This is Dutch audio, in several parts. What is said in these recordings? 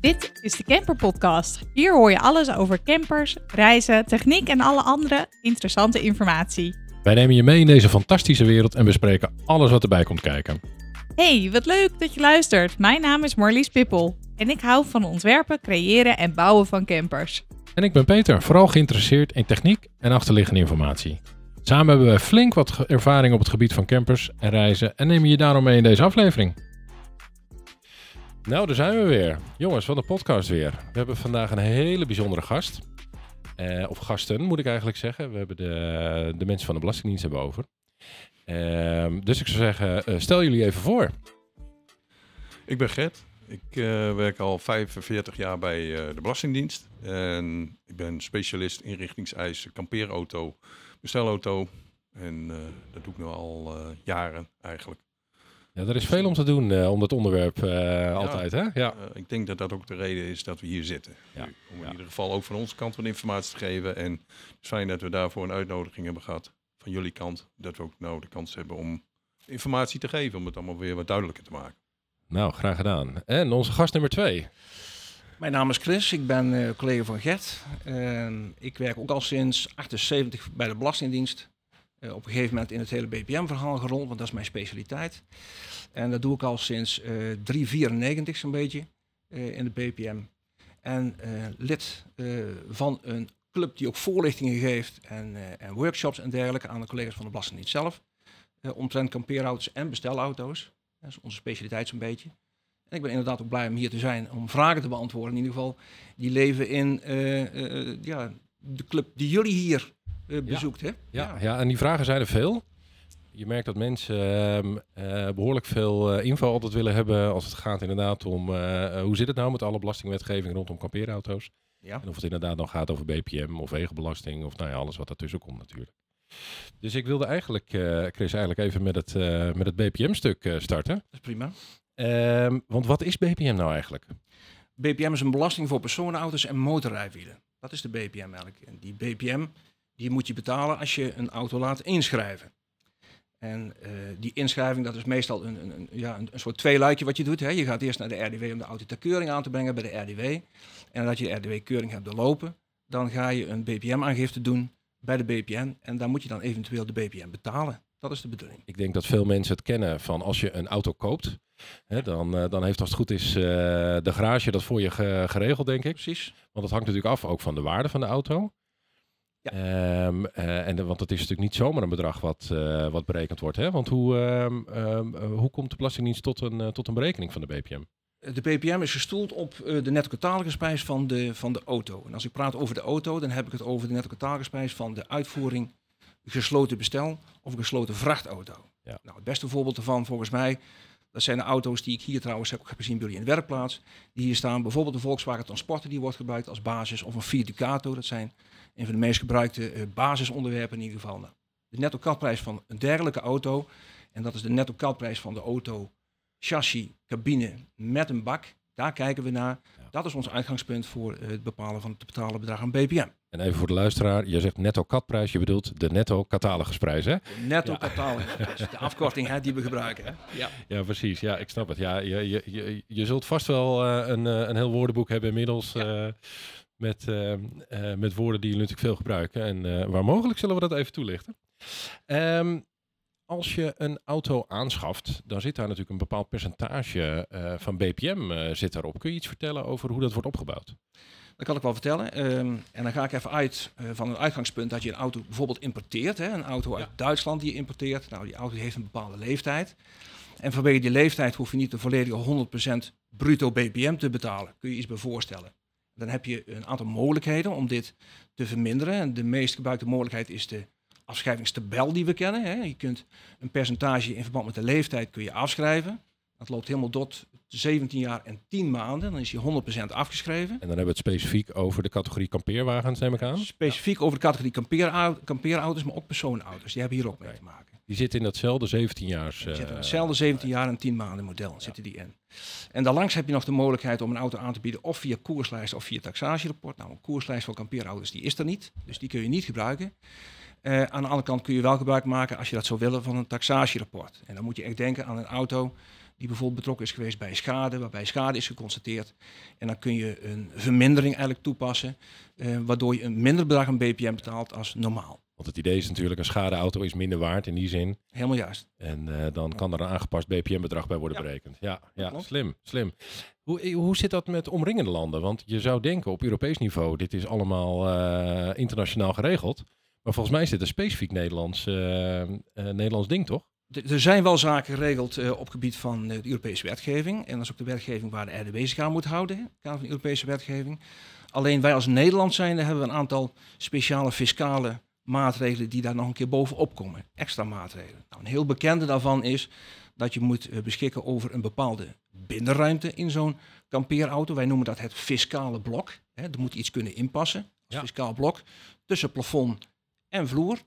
Dit is de Camper Podcast. Hier hoor je alles over campers, reizen, techniek en alle andere interessante informatie. Wij nemen je mee in deze fantastische wereld en bespreken alles wat erbij komt kijken. Hey, wat leuk dat je luistert. Mijn naam is Marlies Pippel en ik hou van ontwerpen, creëren en bouwen van campers. En ik ben Peter, vooral geïnteresseerd in techniek en achterliggende informatie. Samen hebben we flink wat ervaring op het gebied van campers en reizen en nemen je daarom mee in deze aflevering. Nou, daar zijn we weer. Jongens, wat een podcast weer. We hebben vandaag een hele bijzondere gast. Eh, of gasten, moet ik eigenlijk zeggen. We hebben de, de mensen van de Belastingdienst hebben over. Ehm, dus ik zou zeggen, eh, stel jullie even voor. Ik ben Gert. Ik eh, werk al 45 jaar bij de Belastingdienst. En ik ben specialist inrichtingseisen, kampeerauto, bestelauto. En dat doe ik nu al jaren eigenlijk. Ja, er is veel om te doen eh, om dat onderwerp eh, altijd, hè? Ja. Eh, ik denk dat dat ook de reden is dat we hier zitten. Ja. Nu, Om in Ja. ieder geval ook van onze kant wat informatie te geven. En het is fijn dat we daarvoor een uitnodiging hebben gehad van jullie kant. Dat we ook nou de kans hebben om informatie te geven. Om het allemaal weer wat duidelijker te maken. Nou, graag gedaan. En onze gast nummer twee. Mijn naam is Chris, ik ben eh, collega van Gert. Ik werk ook al sinds 78 bij de Belastingdienst. Eh, op een gegeven moment in het hele BPM-verhaal gerold, want dat is mijn specialiteit. En dat doe ik al sinds eh 394 zo'n beetje eh, in de BPM. En eh, lid eh, van een club die ook voorlichtingen geeft en, eh, en workshops en dergelijke aan de collega's van de Belastingdienst zelf. Eh omtrent kampeerauto's en bestelauto's. Dat is onze specialiteit zo'n beetje. En ik ben inderdaad ook blij om hier te zijn om vragen te beantwoorden. In ieder geval, die leven in eh, eh, ja, de club die jullie hier eh, bezoekt. Hè? Ja, ja, en die vragen zijn er veel. Je merkt dat mensen ehm, eh, behoorlijk veel eh, info altijd willen hebben als het gaat inderdaad om hoe zit het nou met alle belastingwetgeving rondom kampeerauto's. Ja. En of het inderdaad nog gaat over BPM of wegenbelasting of nou ja, alles wat daartussen komt natuurlijk. Dus ik wilde eigenlijk, Chris, eigenlijk even met het, met het BPM-stuk starten. Dat is prima. Ehm, want wat is BPM nou eigenlijk? BPM is een belasting voor personenauto's en motorrijwielen. Dat is de BPM eigenlijk. En die BPM die moet je betalen als je een auto laat inschrijven. En eh, die inschrijving dat is meestal een, een, ja, een, soort tweeluikje wat je doet. Hè. Je gaat eerst naar de RDW om de auto ter keuring aan te brengen bij de RDW. En nadat je de RDW-keuring hebt doorlopen, dan ga je een BPM-aangifte doen bij de BPM. En dan moet je dan eventueel de BPM betalen. Dat is de bedoeling. Ik denk dat veel mensen het kennen van als je een auto koopt, hè, dan, eh, dan heeft als het goed is eh, de garage dat voor je ge- geregeld, denk ik. Precies. Want dat hangt natuurlijk af ook van de waarde van de auto. Ja. Ehm, eh, en de- want het is natuurlijk niet zomaar een bedrag wat, wat berekend wordt. Hè? Want hoe, ehm, ehm, eh, hoe komt de Belastingdienst tot een, tot een berekening van de BPM? De BPM is gestoeld op de netto catalogusprijs van de, van de auto. En als ik praat over de auto, dan heb ik het over de netto catalogusprijs van de uitvoering gesloten bestel of gesloten vrachtauto. Ja. Nou, het beste voorbeeld daarvan volgens mij, dat zijn de auto's die ik hier trouwens heb, gezien bij jullie in de werkplaats. Die hier staan, bijvoorbeeld de Volkswagen Transporter, die wordt gebruikt als basis, of een Fiat Ducato. Dat zijn een van de meest gebruikte eh, basisonderwerpen in ieder geval. Nou, de netto katprijs van een dergelijke auto, en dat is de netto katprijs van de auto chassis, cabine met een bak. Daar kijken we naar. Ja. Dat is ons uitgangspunt voor eh, het bepalen van het te betalen bedrag aan BPM. En even voor de luisteraar, je zegt netto katprijs, je bedoelt de netto catalogusprijs, hè? Netto Ja. catalogusprijs. De afkorting hè, die we gebruiken. Hè? Ja. Ja, precies. Ja, ik snap het. Ja, je, je, je, je zult vast wel eh, een, eh, een heel woordenboek hebben inmiddels. eh, met, met woorden die jullie natuurlijk veel gebruiken. En waar mogelijk zullen we dat even toelichten. Ehm, als je een auto aanschaft, dan zit daar natuurlijk een bepaald percentage van BPM zit daarop. Kun je iets vertellen over hoe dat wordt opgebouwd? Dat kan ik wel vertellen. Ehm, en dan ga ik even uit eh, van een uitgangspunt dat je een auto bijvoorbeeld importeert. Hè? Een auto uit Ja. Duitsland die je importeert. Nou, die auto heeft een bepaalde leeftijd. En vanwege die leeftijd hoef je niet de volledige 100% bruto BPM te betalen. Kun je iets bij voorstellen. Dan heb je een aantal mogelijkheden om dit te verminderen. En de meest gebruikte mogelijkheid is de afschrijvingstabel die we kennen. Hè. Je kunt een percentage in verband met de leeftijd kun je afschrijven. Dat loopt helemaal tot 17 jaar en 10 maanden. Dan is je 100% afgeschreven. En dan hebben we het specifiek over de categorie kampeerwagens, neem ik aan. Specifiek over de categorie kampeerau- kampeerauto's, maar ook personenauto's. Die hebben hier ook mee te maken. Die zit in datzelfde 17 jaars. Die zitten in eh, hetzelfde 17 jaar en 10 maanden model zitten die in. En daarlangs heb je nog de mogelijkheid om een auto aan te bieden of via koerslijst of via taxagerapport. Nou, een koerslijst voor kampeerauto's die is er niet, dus die kun je niet gebruiken. Eh, aan de andere kant kun je wel gebruik maken, als je dat zou willen, van een taxagerapport. En dan moet je echt denken aan een auto die bijvoorbeeld betrokken is geweest bij schade, waarbij schade is geconstateerd. En dan kun je een vermindering eigenlijk toepassen, eh, waardoor je een minder bedrag aan BPM betaalt als normaal. Want het idee is natuurlijk, een schadeauto is minder waard in die zin. Helemaal juist. En eh, dan kan er een aangepast BPM-bedrag bij worden Ja. berekend. Ja, ja slim, slim. Hoe, eh, hoe zit dat met omringende landen? Want je zou denken op Europees niveau, dit is allemaal internationaal geregeld. Maar volgens mij is dit een specifiek Nederlands, Nederlands ding, toch? Er zijn wel zaken geregeld eh, op gebied van eh, de Europese wetgeving. En dat is ook de wetgeving waar de RDW zich aan moet houden, in het kader van de Europese wetgeving. Alleen wij als Nederland zijnde hebben we een aantal speciale fiscale maatregelen die daar nog een keer bovenop komen. Extra maatregelen. Nou, een heel bekende daarvan is dat je moet eh, beschikken over een bepaalde binnenruimte in zo'n kampeerauto. Wij noemen dat het fiscale blok. Hè, er moet iets kunnen inpassen als Ja. fiscaal blok tussen plafond en vloer.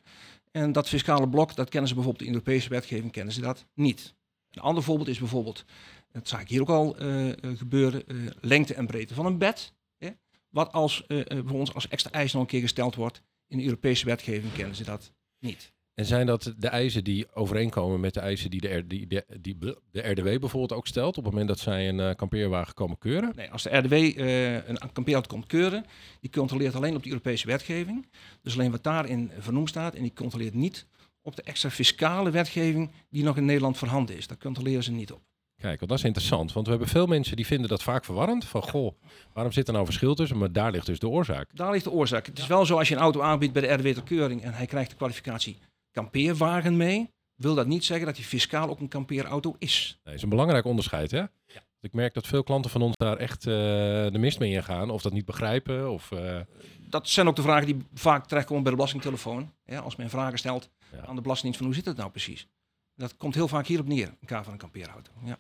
En dat fiscale blok, dat kennen ze bijvoorbeeld in de Europese wetgeving, kennen ze dat niet. Een ander voorbeeld is bijvoorbeeld, dat zag ik hier ook al eh, eh, gebeuren, eh, lengte en breedte van een bed. Hè? Wat als, eh, voor ons als extra eis nog een keer gesteld wordt. In de Europese wetgeving kennen ze dat niet. En zijn dat de eisen die overeenkomen met de eisen die de, R- die, de, die de RDW bijvoorbeeld ook stelt op het moment dat zij een eh, kampeerwagen komen keuren? Nee, als de RDW eh, een kampeerauto komt keuren, die controleert alleen op de Europese wetgeving. Dus alleen wat daarin vernoemd staat. En die controleert niet op de extra fiscale wetgeving die nog in Nederland voorhanden is. Daar controleren ze niet op. Kijk, want dat is interessant, want we hebben veel mensen die vinden dat vaak verwarrend. Van, goh, waarom zit er nou verschil tussen? Maar daar ligt dus de oorzaak. Daar ligt de oorzaak. Het is wel zo als je een auto aanbiedt bij de RDW ter keuring en hij krijgt de kwalificatie kampeerwagen mee, wil dat niet zeggen dat hij fiscaal ook een kampeerauto is. Nee, dat is een belangrijk onderscheid, hè? Ik merk dat veel klanten van ons daar echt eh, de mist mee ingaan. Of dat niet begrijpen. Of, eh, Dat zijn ook de vragen die vaak terechtkomen bij de belastingtelefoon. Ja, als men vragen stelt Ja. aan de Belastingdienst van hoe zit het nou precies? Dat komt heel vaak hierop neer, in kader van een kampeerauto. Ja.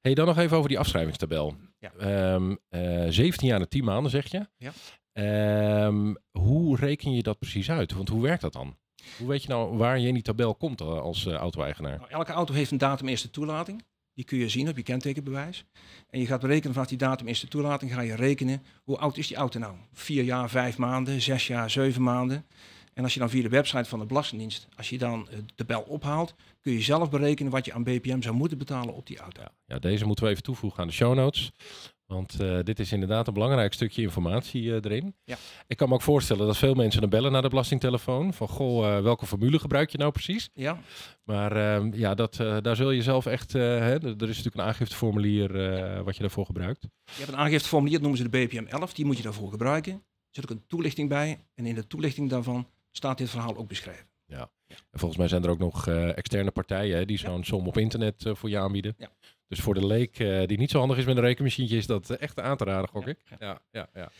hey, dan nog even over die afschrijvingstabel. Ja. Ehm, eh, 17 jaar en 10 maanden, zeg je. Ja. Ehm, hoe reken je dat precies uit? Want hoe werkt dat dan? Hoe weet je nou waar je in die tabel komt eh, als eh, auto-eigenaar? Nou, elke auto heeft een datum eerste toelating. Die kun je zien op je kentekenbewijs. En je gaat berekenen vanaf die datum eerste toelating, ga je rekenen hoe oud is die auto nou? Vier jaar, vijf maanden, zes jaar, zeven maanden. En als je dan via de website van de Belastingdienst, als je dan eh, de tabel ophaalt, kun je zelf berekenen wat je aan BPM zou moeten betalen op die auto. Ja, deze moeten we even toevoegen aan de show notes. Want eh, dit is inderdaad een belangrijk stukje informatie eh, erin. Ja. Ik kan me ook voorstellen dat veel mensen dan bellen naar de belastingtelefoon. Van, goh, eh, welke formule gebruik je nou precies? Ja, Maar ehm, ja, dat, daar zul je zelf echt... hè, er is natuurlijk een aangifteformulier wat je daarvoor gebruikt. je hebt een aangifteformulier, dat noemen ze de BPM 11, die moet je daarvoor gebruiken. Er zit ook een toelichting bij en in de toelichting daarvan staat dit verhaal ook beschreven. En volgens mij zijn er ook nog externe partijen hè, die zo'n som op internet voor je aanbieden. Ja. Dus voor de leek eh, die niet zo handig is met een rekenmachientje, is dat eh, echt aan te raden, gok Ja, ik. ja. Ja, ja, ja.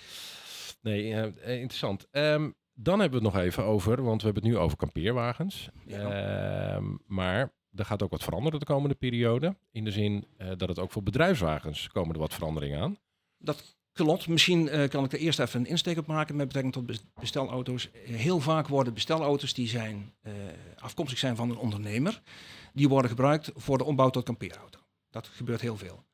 Nee, eh, interessant. Ehm, dan hebben we het nog even over, want we hebben het nu over kampeerwagens. Ja. Ehm, maar er gaat ook wat veranderen de komende periode. In de zin dat het ook voor bedrijfswagens komen er wat veranderingen aan. Dat klopt. Misschien kan ik er eerst even een insteek op maken met betrekking tot bes- bestelauto's. Heel vaak worden bestelauto's die zijn, afkomstig zijn van een ondernemer, die worden gebruikt voor de ombouw tot kampeerauto. Dat gebeurt heel veel.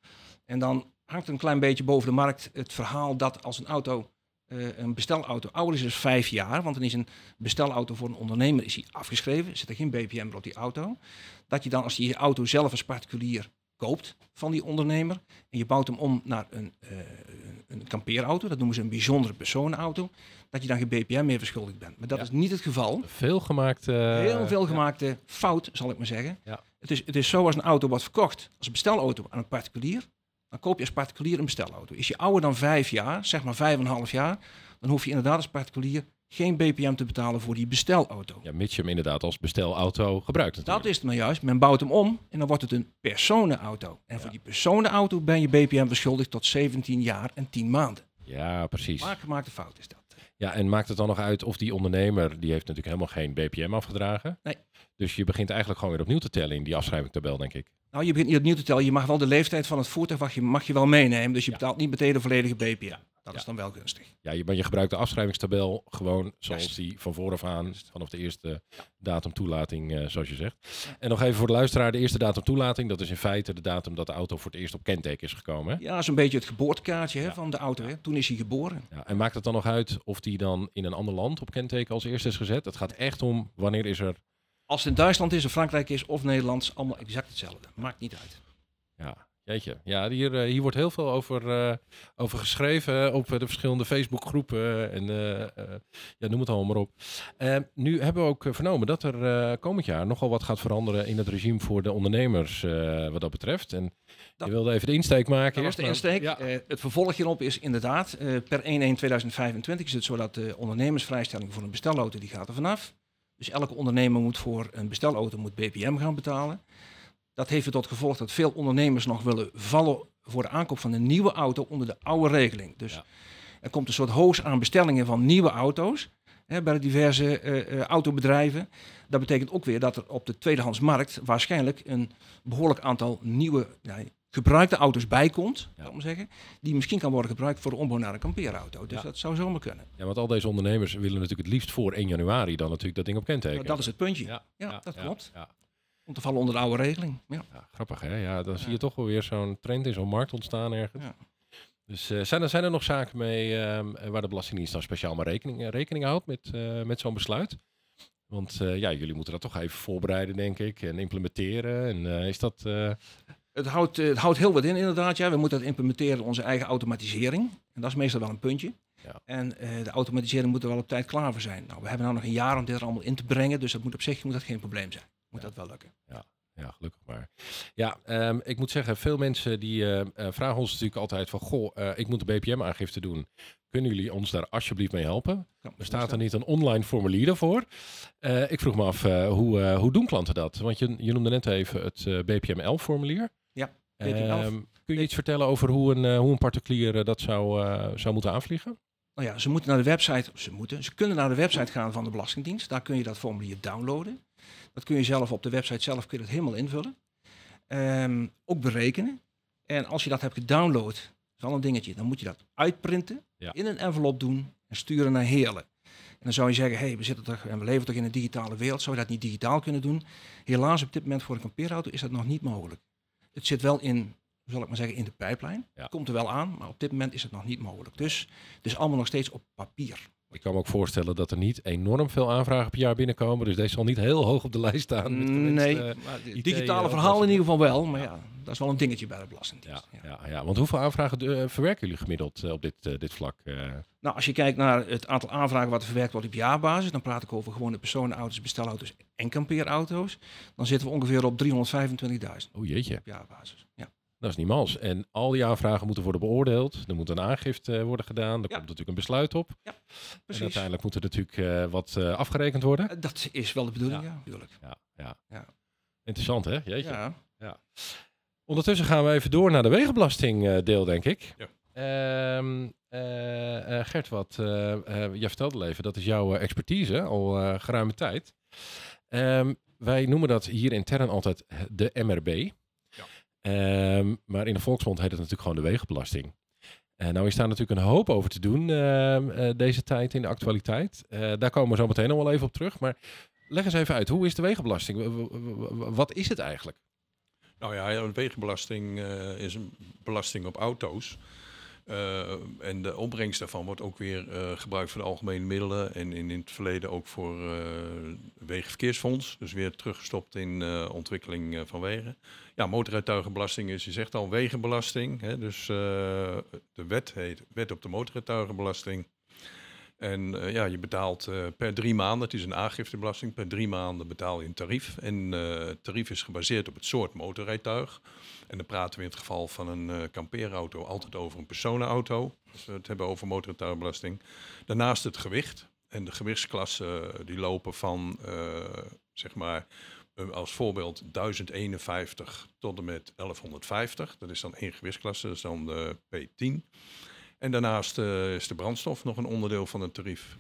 En dan hangt er een klein beetje boven de markt het verhaal dat als een auto, eh, een bestelauto ouder is dan vijf jaar, want dan is een bestelauto voor een ondernemer is die afgeschreven, zit er geen BPM meer op die auto, dat je dan als je je auto zelf als particulier koopt van die ondernemer en je bouwt hem om naar een, eh, een kampeerauto, dat noemen ze een bijzondere personenauto, dat je dan geen BPM meer verschuldigd bent. Maar dat Ja. is niet het geval. Veel gemaakt. eh, Heel veel ja. gemaakte fout, zal ik maar zeggen. Ja. Het, is, het is zo als een auto wordt verkocht als een bestelauto aan een particulier, dan koop je als particulier een bestelauto. Is je ouder dan vijf jaar, zeg maar vijf en een half jaar, dan hoef je inderdaad als particulier geen BPM te betalen voor die bestelauto. Ja, mits je hem inderdaad als bestelauto gebruikt natuurlijk. Dat is het maar juist. Men bouwt hem om en dan wordt het een personenauto. En voor die personenauto ben je BPM verschuldigd tot 17 jaar en 10 maanden. Ja, precies. Maar gemaakte fout is dat. Ja, en maakt het dan nog uit of die ondernemer, die heeft natuurlijk helemaal geen BPM afgedragen. Nee. Dus je begint eigenlijk gewoon weer opnieuw te tellen in die afschrijvingtabel, denk ik. Nou, je begint niet opnieuw te tellen. Je mag wel de leeftijd van het voertuig mag je, mag je wel meenemen. Dus je Ja. betaalt niet meteen de volledige BPM. Dat Ja. is dan wel gunstig. Ja, je, maar je gebruikt de afschrijvingstabel gewoon zoals die van vooraf aan, vanaf de eerste datum toelating, eh, zoals je zegt. En nog even voor de luisteraar, de eerste datum toelating, dat is in feite de datum dat de auto voor het eerst op kenteken is gekomen. Hè? Ja, zo'n beetje het geboortekaartje hè, van de auto. Hè. Toen is hij geboren. Ja, en maakt het dan nog uit of die dan in een ander land op kenteken als eerste is gezet? Het gaat echt om wanneer is er... Als het in Duitsland is, of Frankrijk is, of Nederlands, allemaal exact hetzelfde. Maakt niet uit. Ja, jeetje. Ja, hier, eh, hier wordt heel veel over, eh, over geschreven op de verschillende Facebookgroepen en eh, eh, ja, noem het allemaal maar op. Eh, nu hebben we ook vernomen dat er komend jaar nogal wat gaat veranderen in het regime voor de ondernemers wat dat betreft. En Dat- je wilde even de insteek maken. Dat was eerst, de maar- insteek. Ja. Het vervolg hierop is inderdaad, per 1-1-2025 is het zo dat de ondernemersvrijstelling voor een bestelauto, die gaat er vanaf. Dus elke ondernemer moet voor een bestelauto moet BPM gaan betalen. Dat heeft er tot gevolg dat veel ondernemers nog willen vallen voor de aankoop van een nieuwe auto onder de oude regeling. Dus Ja. er komt een soort hoos aan bestellingen van nieuwe auto's hè, bij de diverse eh, eh, autobedrijven. Dat betekent ook weer dat er op de tweedehandsmarkt waarschijnlijk een behoorlijk aantal nieuwe ja, gebruikte auto's bijkomt, Ja. zou ik maar zeggen, die misschien kan worden gebruikt voor de ombouw naar een kampeerauto. Dus Ja. dat zou zomaar kunnen. ja, want al deze ondernemers willen natuurlijk het liefst voor 1 januari dan natuurlijk dat ding op kenteken. dat is het puntje. Ja, Ja, dat ja, klopt. Om te vallen onder de oude regeling. Ja. ja, grappig hè? Ja, dan zie je toch wel weer zo'n trend in zo'n markt ontstaan ergens. Dus eh, zijn, er, zijn er nog zaken mee ehm, waar de Belastingdienst dan speciaal maar rekening, eh, rekening houdt met, eh, met zo'n besluit? Want ja, jullie moeten dat toch even voorbereiden, denk ik, en implementeren. En is dat... Het, houdt, het houdt heel wat in inderdaad. Ja. We moeten dat implementeren in onze eigen automatisering. En dat is meestal wel een puntje. Ja. En de automatisering moet er wel op tijd klaar voor zijn. Nou, we hebben nou nog een jaar om dit er allemaal in te brengen. Dus dat moet op zich moet dat geen probleem zijn. Moet Ja. dat wel lukken. Ja, gelukkig maar. Ja, ehm, ik moet zeggen, veel mensen die eh, eh, vragen ons natuurlijk altijd van... Goh, eh, ik moet de BPM-aangifte doen. Kunnen jullie ons daar alsjeblieft mee helpen? Ja, Er staat er niet een online formulier daarvoor. Eh, ik vroeg me af, hoe, hoe doen klanten dat? Want je, je noemde net even het BPM-11-formulier. Ja, BPM11. kun je iets vertellen over hoe een, hoe een particulier dat zou, zou moeten aanvliegen? Nou ja, ze moeten naar de website, ze moeten, ze kunnen naar de website gaan van de Belastingdienst. Daar kun je dat formulier downloaden. Dat kun je zelf op de website zelf kun je dat helemaal invullen. Ehm, ook berekenen. En als je dat hebt gedownload, dat is al een dingetje, dan moet je dat uitprinten, Ja. in een envelop doen en sturen naar Heerlen. En dan zou je zeggen, hey, we zitten toch en we leven toch in een digitale wereld, zou je dat niet digitaal kunnen doen? Helaas op dit moment voor een kampeerauto is dat nog niet mogelijk. Het zit wel in, zal ik maar zeggen, in de pijplijn. Ja. Komt er wel aan, maar op dit moment is het nog niet mogelijk. Dus het is allemaal nog steeds op papier. Ik kan me ook voorstellen dat er niet enorm veel aanvragen per jaar binnenkomen. Dus deze zal niet heel hoog op de lijst staan. Met nee, eh, maar het ideeën, digitale eh, verhaal in ieder geval wel. Maar Ja. ja, dat is wel een dingetje bij de Belastingdienst. Ja. ja, ja, want hoeveel aanvragen eh, verwerken jullie gemiddeld eh, op dit, eh, dit vlak? eh? Nou, als je kijkt naar het aantal aanvragen wat er verwerkt wordt op jaarbasis, dan praat ik over gewone personenauto's, bestelauto's en kampeerauto's. Dan zitten we ongeveer op 325.000 oh jeetje, op jaarbasis. Ja. Dat is niet mals. En al die aanvragen moeten worden beoordeeld. Er moet een aangifte eh, worden gedaan. Er Ja. komt natuurlijk een besluit op. En Precies. uiteindelijk moet er natuurlijk eh, wat eh, afgerekend worden. Dat is wel de bedoeling, Ja. ja, natuurlijk. Ja, ja. Ja. Interessant hè? Jeetje. Ja. Ondertussen gaan we even door naar de wegenbelasting deel, denk ik. Ja. Eh, Gert, wat, jij vertelde al even, dat is jouw expertise al geruime tijd. Ehm, wij noemen dat hier intern altijd de MRB. Ehm, maar in de volksmond heet het natuurlijk gewoon de wegenbelasting. En nou is daar natuurlijk een hoop over te doen ehm, eh, deze tijd in de actualiteit. Eh, daar komen we zo meteen nog wel even op terug. Maar leg eens even uit, hoe is de wegenbelasting? Wat is het eigenlijk? Nou ja, een wegenbelasting eh, is een belasting op auto's. Eh, en de opbrengst daarvan wordt ook weer eh, gebruikt voor de algemene middelen. En in, in het verleden ook voor eh Wegenverkeersfonds. Dus weer teruggestopt in ontwikkeling van wegen. Ja, motorrijtuigenbelasting is, je zegt al, wegenbelasting. Hè? Dus de wet heet Wet op de motorrijtuigenbelasting. En eh, ja, je betaalt eh, per drie maanden, het is een aangiftebelasting, per drie maanden betaal je een tarief. En eh, het tarief is gebaseerd op het soort motorrijtuig. En dan praten we in het geval van een kampeerauto altijd over een personenauto. Als we het hebben over motorrijtuigenbelasting. Daarnaast het gewicht. En de gewichtsklassen die lopen van, zeg maar, als voorbeeld 1051 tot en met 1150. Dat is dan één gewichtsklasse, dat is dan de P10. En daarnaast eh, is de brandstof nog een onderdeel van het tarief.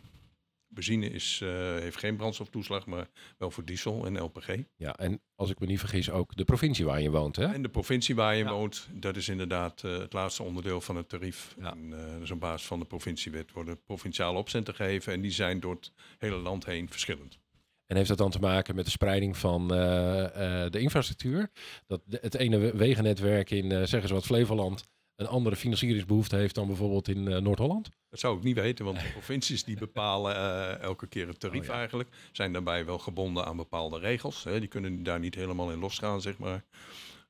Benzine is, eh, heeft geen brandstoftoeslag, maar wel voor diesel en LPG. Ja, en als ik me niet vergis, ook de provincie waar je woont, hè? En de provincie waar je Ja. woont, dat is inderdaad eh, het laatste onderdeel van het tarief. Ja. En, eh, dus op basis van de provinciewet worden provinciale opcenten gegeven. En die zijn door het hele land heen verschillend. En heeft dat dan te maken met de spreiding van de infrastructuur? Dat de- het ene we- wegennetwerk in, eh, zeggen ze wat, Flevoland een andere financieringsbehoefte heeft dan bijvoorbeeld in eh, Noord-Holland? Dat zou ik niet weten, want de provincies die bepalen eh, elke keer het tarief Oh ja. eigenlijk. Zijn daarbij wel gebonden aan bepaalde regels. Hè. Die kunnen daar niet helemaal in losgaan, zeg maar.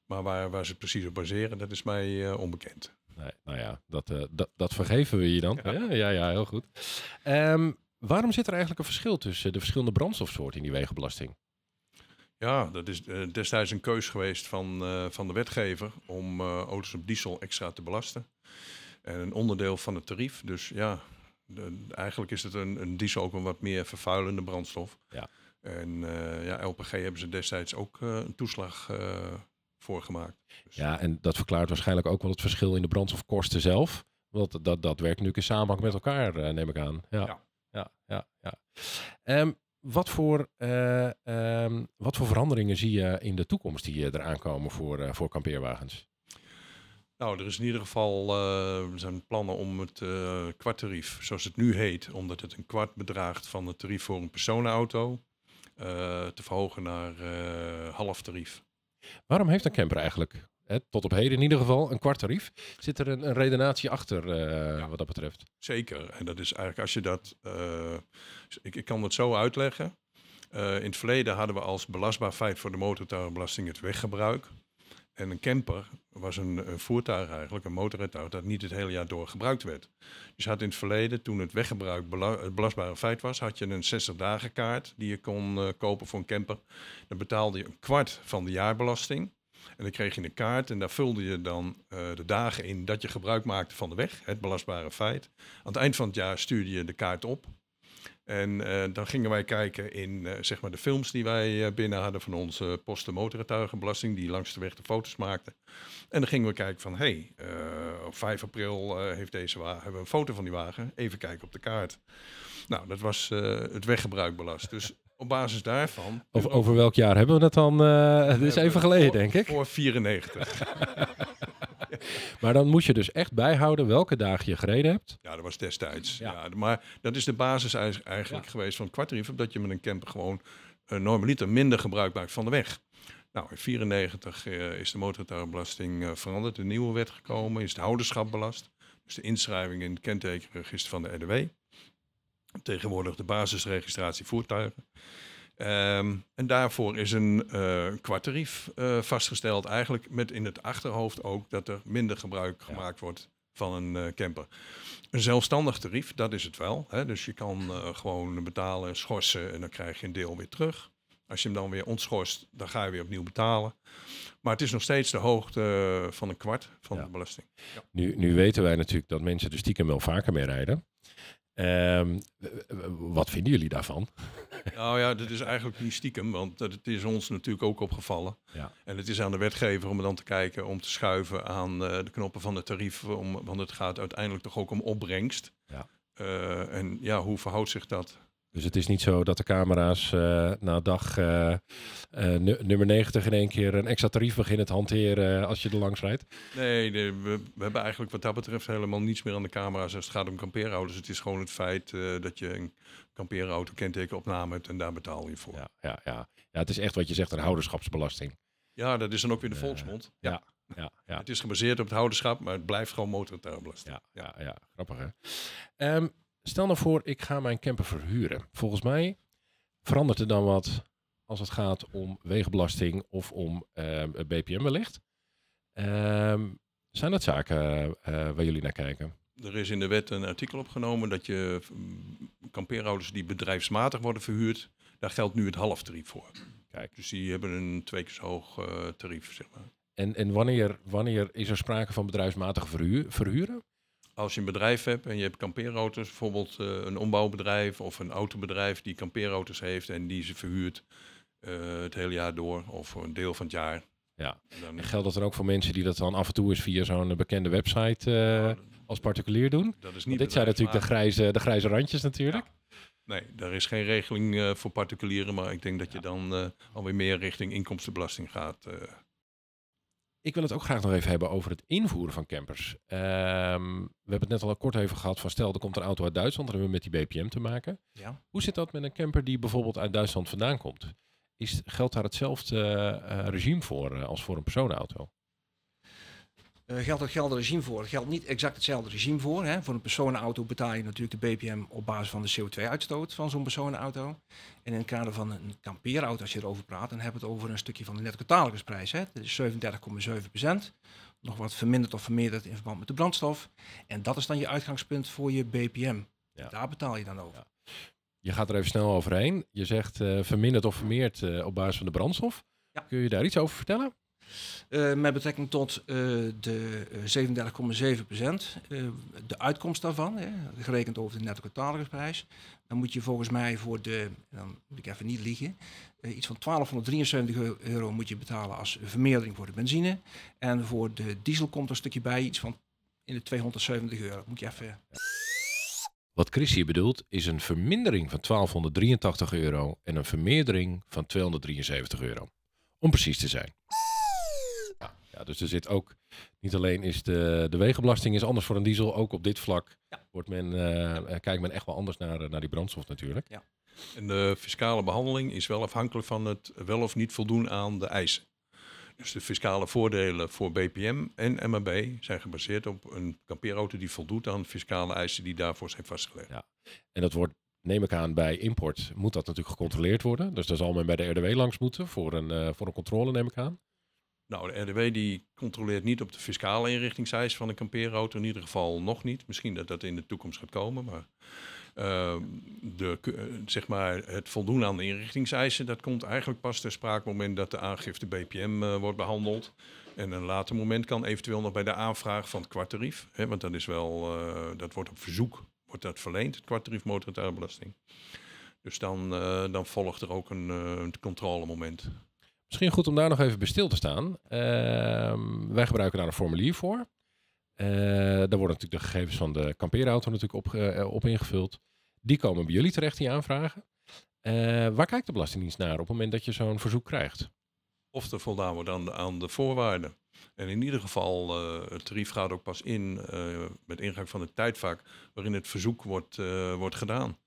Maar waar, waar ze precies op baseren, dat is mij eh, onbekend. Nee, nou ja, dat, dat, dat vergeven we je dan. Ja. Ja, ja, ja heel goed. Ehm, waarom zit er eigenlijk een verschil tussen de verschillende brandstofsoorten in die wegenbelasting? Ja, dat is eh, destijds een keus geweest van, eh, van de wetgever om eh, auto's op diesel extra te belasten. En een onderdeel van het tarief. Dus ja, de- eigenlijk is het een, een diesel ook een wat meer vervuilende brandstof. Ja. En ja, LPG hebben ze destijds ook een toeslag voor gemaakt. Dus, Ja, en dat verklaart waarschijnlijk ook wel het verschil in de brandstofkosten zelf. Want dat, dat werkt natuurlijk in samenhang met elkaar, neem ik aan. Ja, ja, Ja. ja. ja, Ehm, wat, voor, eh, ehm, wat voor veranderingen zie je in de toekomst die eh, eraan komen voor, eh, voor kampeerwagens? Nou, er is in ieder geval zijn plannen om het kwarttarief, zoals het nu heet, omdat het een kwart bedraagt van het tarief voor een personenauto, te verhogen naar half tarief. Waarom heeft een camper eigenlijk, hè, tot op heden in ieder geval, een kwart tarief? Zit er een, een redenatie achter eh, wat dat betreft? Zeker. En dat is eigenlijk als je dat. eh, ik, ik kan het zo uitleggen. Eh, in het verleden hadden we als belastbaar feit voor de motortuigenbelasting het weggebruik. En een camper was een, een voertuig eigenlijk, een motorrijtuig, dat niet het hele jaar door gebruikt werd. Dus had in het verleden, toen het weggebruik bela- het belastbare feit was, had je een 60 dagen kaart die je kon kopen voor een camper. Dan betaalde je een kwart van de jaarbelasting. En dan kreeg je een kaart en daar vulde je dan eh, de dagen in dat je gebruik maakte van de weg, het belastbare feit. Aan het eind van het jaar stuurde je de kaart op. En eh, dan gingen wij kijken in eh, zeg maar de films die wij binnen hadden van onze posten motortuigenbelasting, die langs de weg de foto's maakten. En dan gingen we kijken van, hé, hey, op 5 april heeft deze wagen, hebben we een foto van die wagen. Even kijken op de kaart. Nou, dat was het weggebruik belast. Dus op basis daarvan... Over, over welk jaar hebben we het dan? Eh, het is even geleden, voor- denk ik. Voor 94. Maar dan moet je dus echt bijhouden welke dagen je gereden hebt. Ja, dat was destijds. Ja. Ja. maar dat is de basis eigenlijk geweest van het kwartarief. Dat je met een camper gewoon een normaliter minder gebruik maakt van de weg. Nou, in 94 is de motortuigenbelasting eh, veranderd. De nieuwe wet gekomen, is het houderschap belast. Dus de inschrijving in het kentekenregister van de RDW. Tegenwoordig de basisregistratie voertuigen. Ehm, en daarvoor is een eh kwartarief eh, vastgesteld. Eigenlijk met in het achterhoofd ook dat er minder gebruik Ja. gemaakt wordt van een eh, camper. Een zelfstandig tarief, dat is het wel. Hè? Dus je kan gewoon betalen, schorsen en dan krijg je een deel weer terug. Als je hem dan weer ontschorst, dan ga je weer opnieuw betalen. Maar het is nog steeds de hoogte van een kwart van Ja. de belasting. Nu, nu weten wij natuurlijk dat mensen er stiekem wel vaker mee rijden. Ehm, wat vinden jullie daarvan? Nou ja, dat is eigenlijk niet stiekem, want het is ons natuurlijk ook opgevallen. Ja. En het is aan de wetgever om dan te kijken, om te schuiven aan eh, de knoppen van het tarief. Om, want het gaat uiteindelijk toch ook om opbrengst. Ja. Eh, en ja, hoe verhoudt zich dat? Dus het is niet zo dat de camera's eh, na dag eh, eh, nu- nummer 90 in één keer een extra tarief beginnen te hanteren als je er langs rijdt. Nee, we, we hebben eigenlijk wat dat betreft helemaal niets meer aan de camera's als het gaat om kampeerauto's. Het is gewoon het feit dat je een kampeerauto kentekenopname hebt en daar betaal je voor. Ja, Ja, ja, ja. ja, het is echt wat je zegt, een houderschapsbelasting. dat is dan ook weer de volksmond. Ja, ja, ja. Het is gebaseerd op het houderschap, maar het blijft gewoon motortuigenbelasting. Ja, ja, ja, grappig hè. Ehm, stel nou voor, ik ga mijn camper verhuren. Volgens mij verandert er dan wat als het gaat om wegenbelasting of om ehm, BPM wellicht. Ehm, zijn dat zaken eh, waar jullie naar kijken? Er is in de wet een artikel opgenomen dat je mm, kampeerauto's die bedrijfsmatig worden verhuurd, daar geldt nu het halftarief voor. Kijk. Dus die hebben een twee keer zo hoog eh, tarief, zeg maar. En, en wanneer, wanneer is er sprake van bedrijfsmatig verhuur, verhuren? Als je een bedrijf hebt en je hebt kampeerauto's, bijvoorbeeld eh, een ombouwbedrijf of een autobedrijf die kampeerauto's heeft en die ze verhuurt eh, het hele jaar door of voor een deel van het jaar. Ja. Dan, En geldt dat dan ook voor mensen die dat dan af en toe eens via zo'n bekende website eh, als particulier doen? dat is niet dit zijn natuurlijk de grijze, de grijze randjes natuurlijk. Nee, daar is geen regeling voor particulieren, maar ik denk dat je dan alweer meer richting inkomstenbelasting gaat. Ik wil het ook graag nog even hebben over het invoeren van campers. Ehm, we hebben het net al kort even gehad van stel er komt een auto uit Duitsland, dan hebben we met die BPM te maken. Ja. Hoe zit dat met een camper die bijvoorbeeld uit Duitsland vandaan komt? Is, geldt daar hetzelfde eh, regime voor eh, als voor een personenauto? Eh, geldt hetzelfde regime voor. Er geldt niet exact hetzelfde regime voor. Hè. Voor een personenauto betaal je natuurlijk de BPM op basis van de CO2-uitstoot van zo'n personenauto. En in het kader van een kampeerauto, als je erover praat, dan hebben we het over een stukje van de netto-catalogusprijs. Dat is 37,7 procent. Nog wat verminderd of vermeerderd in verband met de brandstof. En dat is dan je uitgangspunt voor je BPM. Ja. Daar betaal je dan over. Je gaat er even snel overheen. Je zegt eh, verminderd of vermeerd eh, op basis van de brandstof. Ja. Kun je daar iets over vertellen? Eh, met betrekking tot eh, de eh, 37,7 procent, eh, de uitkomst daarvan, hè, gerekend over de netto catalogusprijs, dan moet je volgens mij voor de, dan moet ik even niet liegen, iets van 1273 euro moet je betalen als vermeerdering voor de benzine. En voor de diesel komt er een stukje bij, iets van in de 270 euro. Moet je even... Wat Chris hier bedoelt is een vermindering van 1283 euro en een vermeerdering van 273 euro. Om precies te zijn. Ja, ja, dus er zit ook, niet alleen is de, de wegenbelasting is anders voor een diesel, ook op dit vlak Ja. wordt men, eh, kijkt men echt wel anders naar, eh, naar die brandstof natuurlijk. En de fiscale behandeling is wel afhankelijk van het wel of niet voldoen aan de eisen. Dus de fiscale voordelen voor BPM en MAB zijn gebaseerd op een kampeerauto die voldoet aan fiscale eisen die daarvoor zijn vastgelegd. Ja. En dat wordt, neem ik aan, bij import moet dat natuurlijk gecontroleerd worden. Dus daar zal men bij de RDW langs moeten voor een, eh, voor een controle, neem ik aan. Nou, de RDW die controleert niet op de fiscale inrichtingseisen van een kampeerauto. In ieder geval nog niet. Misschien dat dat in de toekomst gaat komen. Maar eh, de, eh, zeg maar het voldoen aan de inrichtingseisen... dat komt eigenlijk pas ter sprake moment dat de aangifte BPM eh, wordt behandeld. En een later moment kan eventueel nog bij de aanvraag van het kwartarief. Hè, want dat, is wel, eh, dat wordt op verzoek wordt dat verleend, het kwartarief motortuigbelasting. Dus dan, dan volgt er ook een, een controlemoment. Misschien goed om daar nog even bij stil te staan. Ehm, wij gebruiken daar een formulier voor. Eh, daar worden natuurlijk de gegevens van de kampeerauto natuurlijk op, eh, op ingevuld. Die komen bij jullie terecht, die aanvragen. Eh, waar kijkt de Belastingdienst naar op het moment dat je zo'n verzoek krijgt? of er voldaan wordt aan de, voorwaarden. En in ieder geval, het tarief gaat ook pas in met ingang van het tijdvak waarin het verzoek wordt, wordt gedaan.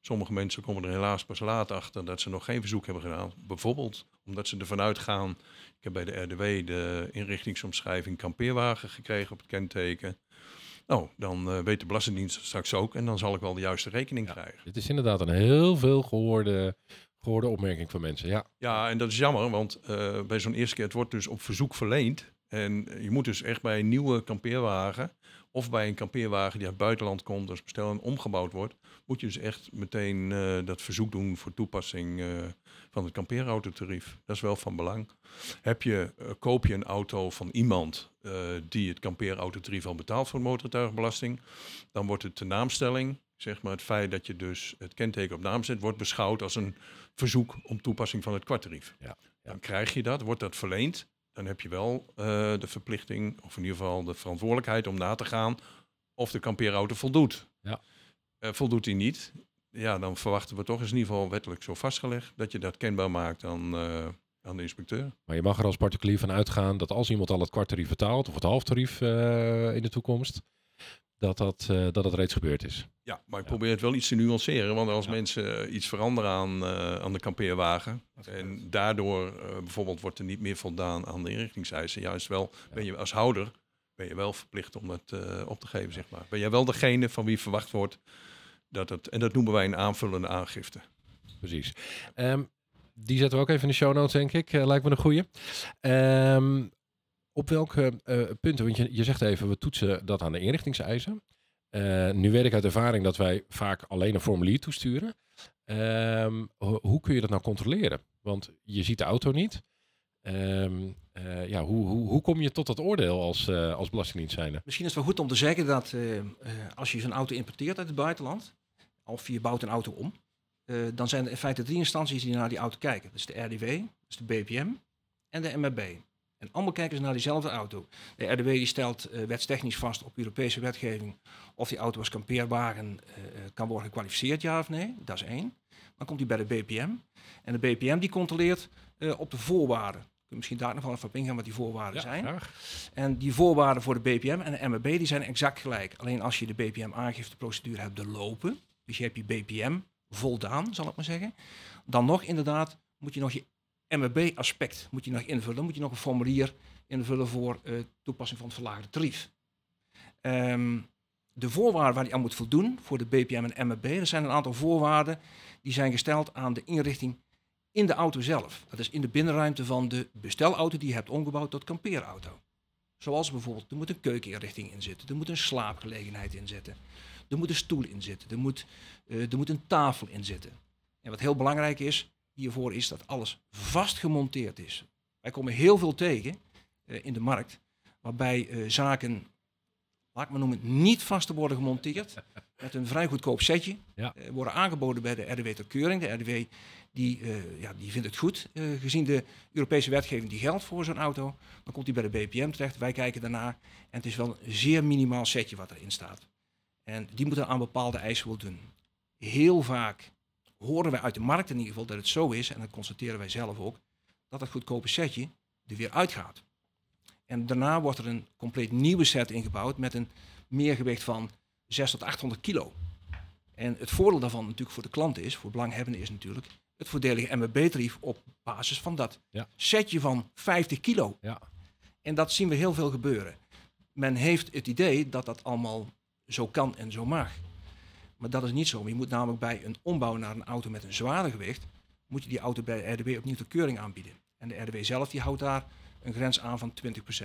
Sommige mensen komen er helaas pas laat achter dat ze nog geen verzoek hebben gedaan. Bijvoorbeeld omdat ze ervan uitgaan, ik heb bij de RDW de inrichtingsomschrijving kampeerwagen gekregen op het kenteken. Nou, dan eh, weet de Belastingdienst straks ook en dan zal ik wel de juiste rekening Ja. krijgen. Dit is inderdaad een heel veel gehoorde, gehoorde opmerking van mensen. Ja, Ja, en dat is jammer, want eh, bij zo'n eerste keer, het wordt dus op verzoek verleend. En je moet dus echt bij een nieuwe kampeerwagen, of bij een kampeerwagen die uit het buitenland komt, als bestel en omgebouwd wordt, moet je dus echt meteen eh, dat verzoek doen voor toepassing eh, van het kampeerautotarief. Dat is wel van belang. Heb je, eh, koop je een auto van iemand die het kampeerautotarief al betaalt voor motortuigbelasting, dan wordt het de naamstelling, zeg maar het feit dat je dus het kenteken op naam zet, wordt beschouwd als een verzoek om toepassing van het kwartarief. Ja, ja. Dan krijg je dat, wordt dat verleend. Dan heb je wel eh, de verplichting, of in ieder geval de verantwoordelijkheid om na te gaan of de kampeerauto voldoet. Ja. Eh, voldoet die niet, ja, dan verwachten we toch, is in ieder geval wettelijk zo vastgelegd, dat je dat kenbaar maakt aan, eh, aan de inspecteur. maar je mag er als particulier van uitgaan dat als iemand al het kwarttarief betaalt of het halftarief in de toekomst, dat dat, eh, dat het reeds gebeurd is. Ja, maar ik probeer het wel iets te nuanceren, want als Ja. mensen eh, iets veranderen aan, eh, aan de kampeerwagen en daardoor bijvoorbeeld wordt er niet meer voldaan aan de inrichtingseisen, juist wel ben je als houder ben je wel verplicht om dat eh, op te geven, zeg maar. Ben jij wel degene van wie verwacht wordt dat het, en dat noemen wij een aanvullende aangifte. Precies. Ehm, die zetten we ook even in de show notes, denk ik. Lijkt me een goeie. Ehm, op welke eh, punten, want je, je zegt even, we toetsen dat aan de inrichtingseisen. Eh, nu weet ik uit ervaring dat wij vaak alleen een formulier toesturen. Ehm, ho- hoe kun je dat nou controleren? Want je ziet de auto niet. Ehm, eh, ja, hoe, hoe, hoe kom je tot dat oordeel als, eh als? Misschien is het wel goed om te zeggen dat als je zo'n auto importeert uit het buitenland, of je bouwt een auto om, dan zijn er in feite drie instanties die naar die auto kijken. Dat is de RDW, dat is de BPM en de MRB. En allemaal kijken ze naar diezelfde auto. De RDW die stelt eh, wetstechnisch vast op Europese wetgeving of die auto als kampeerwagen eh, eh, kan worden gekwalificeerd, ja of nee. Dat is één. Dan komt hij bij de BPM. En de BPM die controleert op de voorwaarden. Kun je misschien daar nog wel even op ingaan wat die voorwaarden zijn. graag. En die voorwaarden voor de BPM en de MRB die zijn exact gelijk. Alleen als je de BPM-aangifteprocedure hebt doorlopen, dus je hebt je BPM voldaan, zal ik maar zeggen, dan nog inderdaad moet je nog je MEB-aspect moet je nog invullen. Moet je nog een formulier invullen voor uh, toepassing van het verlaagde tarief. Um, de voorwaarden waar je aan moet voldoen voor de BPM en MEB, er zijn een aantal voorwaarden die zijn gesteld aan de inrichting in de auto zelf. Dat is in de binnenruimte van de bestelauto die je hebt omgebouwd tot kampeerauto. Zoals bijvoorbeeld, er moet een keukeninrichting in zitten, er moet een slaapgelegenheid in zitten, er moet een stoel in zitten, er moet, uh, er moet een tafel in zitten. En wat heel belangrijk is hiervoor is dat alles vast gemonteerd is. Wij komen heel veel tegen uh, in de markt waarbij uh, zaken, laat ik maar noemen, niet vast te worden gemonteerd met een vrij goedkoop setje. Ja. worden aangeboden bij de RDW ter keuring. De RDW die, ja, die vindt het goed, gezien de Europese wetgeving die geldt voor zo'n auto. Dan komt hij bij de BPM terecht, wij kijken daarna en het is wel een zeer minimaal setje wat erin staat. En die moeten aan bepaalde eisen voldoen. Heel vaak horen wij uit de markt in ieder geval dat het zo is, en dat constateren wij zelf ook, dat het goedkope setje er weer uitgaat. En daarna wordt er een compleet nieuwe set ingebouwd met een meergewicht van 6 tot 800 kilo. En het voordeel daarvan natuurlijk voor de klant is, voor belanghebbenden is natuurlijk, het voordelige MBB-tarief op basis van dat ja. setje van 50 kilo. Ja. En dat zien we heel veel gebeuren. Men heeft het idee dat dat allemaal zo kan en zo mag. Maar dat is niet zo. Je moet namelijk bij een ombouw naar een auto met een zwaarder gewicht, moet je die auto bij de RDW opnieuw de keuring aanbieden. En de RDW zelf die houdt daar een grens aan van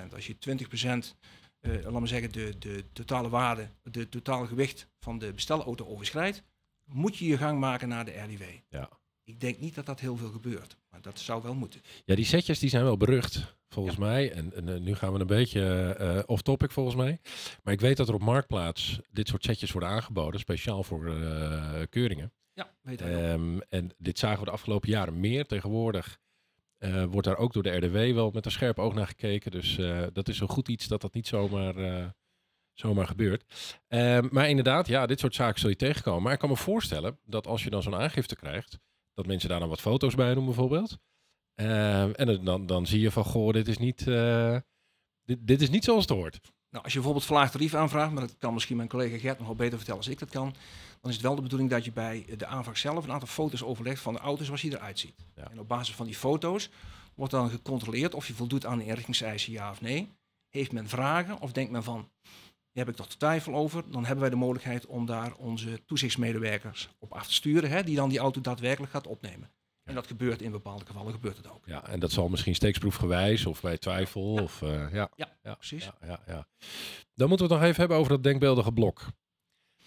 20%. Als je 20%, uh, laten we zeggen, de, de totale waarde, de totale gewicht van de bestelauto overschrijdt, moet je je gang maken naar de RDW. Ja. Ik denk niet dat dat heel veel gebeurt, maar dat zou wel moeten. Ja, die setjes die zijn wel berucht, volgens mij. En, en uh, nu gaan we een beetje uh, off-topic, volgens mij. Maar ik weet dat er op Marktplaats dit soort setjes worden aangeboden, speciaal voor uh, keuringen. Ja, weet ik um, En dit zagen we de afgelopen jaren meer. Tegenwoordig wordt daar ook door de RDW wel met een scherp oog naar gekeken. Dus dat is zo goed iets dat dat niet zomaar zomaar gebeurt. Um, maar inderdaad, ja, dit soort zaken zul je tegenkomen. Maar ik kan me voorstellen dat als je dan zo'n aangifte krijgt, dat mensen daar dan wat foto's bij doen bijvoorbeeld. Uh, en dan, dan zie je van, goh, dit is niet, uh, dit, dit is niet zoals het hoort. Nou, als je bijvoorbeeld verlaagd tarief aanvraagt, maar dat kan misschien mijn collega Gert nog wel beter vertellen als ik dat kan, dan is het wel de bedoeling dat je bij de aanvraag zelf een aantal foto's overlegt van de auto zoals die eruit ziet. Ja. En op basis van die foto's wordt dan gecontroleerd of je voldoet aan de inrichtingseisen ja of nee. Heeft men vragen of denkt men van, daar heb ik toch twijfel over, dan hebben wij de mogelijkheid om daar onze toezichtsmedewerkers op af te sturen, hè, die dan die auto daadwerkelijk gaat opnemen. En dat gebeurt in bepaalde gevallen, gebeurt het ook. Ja, en dat zal misschien steeksproefgewijs of bij twijfel. Ja. Of, uh, ja. Ja, ja, precies. Ja, ja, ja. Dan moeten we het nog even hebben over dat denkbeeldige blok.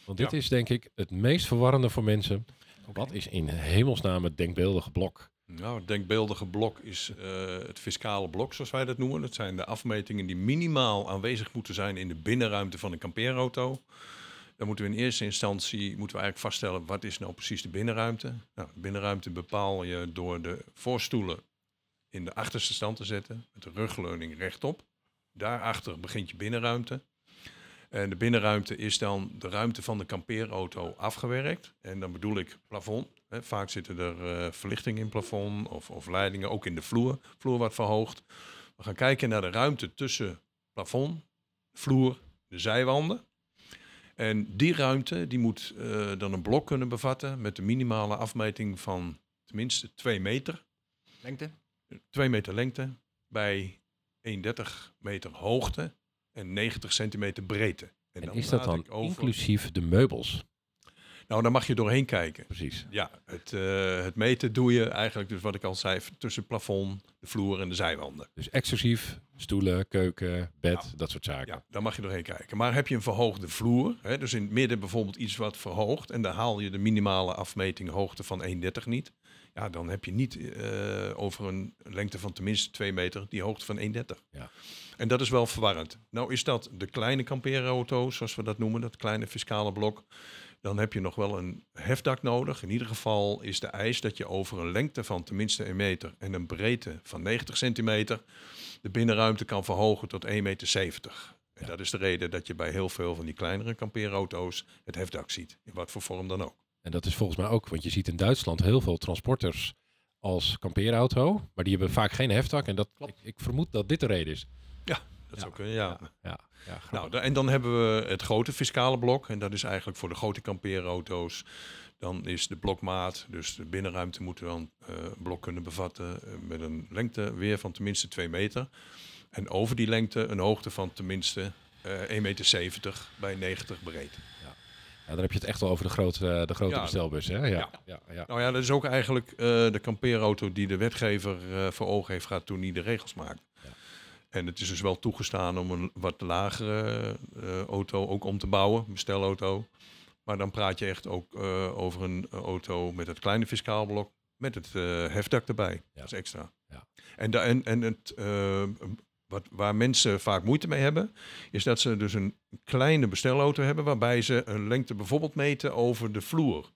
Want dit is denk ik het meest verwarrende voor mensen. Okay. Wat is in hemelsnaam het denkbeeldige blok? Nou, het denkbeeldige blok is uh, het fiscale blok, zoals wij dat noemen. Dat zijn de afmetingen die minimaal aanwezig moeten zijn in de binnenruimte van een kampeerauto. Dan moeten we in eerste instantie moeten we eigenlijk vaststellen wat is nou precies de binnenruimte. Nou, de binnenruimte bepaal je door de voorstoelen in de achterste stand te zetten, met de rugleuning rechtop. Daarachter begint je binnenruimte. En de binnenruimte is dan de ruimte van de kampeerauto afgewerkt. En dan bedoel ik plafond. Hè. Vaak zitten er uh, verlichting in plafond of, of leidingen, ook in de vloer. Vloer wat verhoogd. We gaan kijken naar de ruimte tussen plafond, vloer, de zijwanden. En die ruimte die moet uh, dan een blok kunnen bevatten met de minimale afmeting van tenminste 2 meter. Lengte? 2 meter lengte bij 1,30 meter hoogte en 90 centimeter breedte. En, en is dat dan over... inclusief de meubels? Nou, daar mag je doorheen kijken. Precies. Ja, het, uh, het meten doe je eigenlijk, dus wat ik al zei, tussen het plafond, de vloer en de zijwanden. Dus exclusief stoelen, keuken, bed, ja. dat soort zaken. Ja, daar mag je doorheen kijken. Maar heb je een verhoogde vloer, hè, dus in het midden bijvoorbeeld iets wat verhoogt, en dan haal je de minimale afmeting hoogte van 1,30 niet, ja, dan heb je niet uh, over een lengte van tenminste 2 meter die hoogte van 1,30. Ja. En dat is wel verwarrend. Nou is dat de kleine kampeerauto, zoals we dat noemen, dat kleine fiscale blok. Dan heb je nog wel een hefdak nodig. In ieder geval is de eis dat je over een lengte van tenminste 1 meter en een breedte van 90 centimeter de binnenruimte kan verhogen tot 1,70 meter. En ja. dat is de reden dat je bij heel veel van die kleinere kampeerauto's het hefdak ziet, in wat voor vorm dan ook. En dat is volgens mij ook, want je ziet in Duitsland heel veel transporters als kampeerauto, maar die hebben vaak geen hefdak. En dat, ik, ik vermoed dat dit de reden is. Ja, Dat zou kunnen, ja. Ja, ja. Nou, en dan hebben we het grote fiscale blok. En dat is eigenlijk voor de grote kampeerauto's. Dan is de blokmaat, dus de binnenruimte moet dan eh, een blok kunnen bevatten eh, met een lengte weer van tenminste 2 meter. En over die lengte een hoogte van tenminste eh 1,70 meter bij 90 breed. Ja, dan heb je het echt wel over de grote, de grote Ja. bestelbus, hè? Ja, ja. Ja. Nou ja, dat is ook eigenlijk eh, de kampeerauto die de wetgever eh, voor ogen heeft gehad toen hij de regels maakt. Ja. En het is dus wel toegestaan om een wat lagere eh, auto ook om te bouwen, bestelauto. Maar dan praat je echt ook eh, over een eh, auto met het kleine fiscaal blok, met het eh, hefdak erbij. Dat is extra. Ja. En, da- en, en het, eh, wat, waar mensen vaak moeite mee hebben, is dat ze dus een kleine bestelauto hebben waarbij ze een lengte bijvoorbeeld meten over de vloer.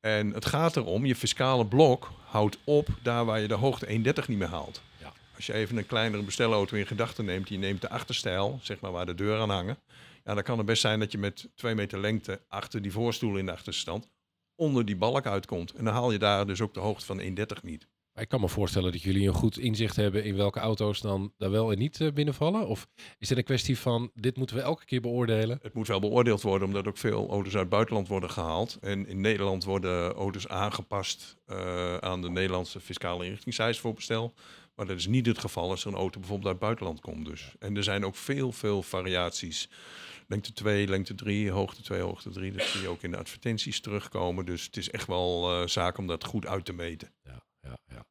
En het gaat erom, je fiscale blok houdt op daar waar je de hoogte 1,30 niet meer haalt. Ja. Als je even een kleinere bestelauto in gedachten neemt, die neemt de achterstijl, zeg maar waar de deur aan hangen. Ja, dan kan het best zijn dat je met 2 meter lengte achter die voorstoel in de achterstand onder die balk uitkomt. En dan haal je daar dus ook de hoogte van 1,30 niet. Maar ik kan me voorstellen dat jullie een goed inzicht hebben in welke auto's dan daar wel en niet eh, binnenvallen. Of is het een kwestie van, dit moeten we elke keer beoordelen? Het moet wel beoordeeld worden, omdat ook veel auto's uit het buitenland worden gehaald. En in Nederland worden auto's aangepast eh, aan de Nederlandse fiscale inrichtingseis voor bestel. Maar dat is niet het geval als er een auto bijvoorbeeld uit het buitenland komt. Dus. En er zijn ook veel, veel variaties. Lengte 2, lengte 3, hoogte 2, hoogte 3. Dat zie je ook in de advertenties terugkomen. Dus het is echt wel eh, zaak om dat goed uit te meten. Ja, ja, ja.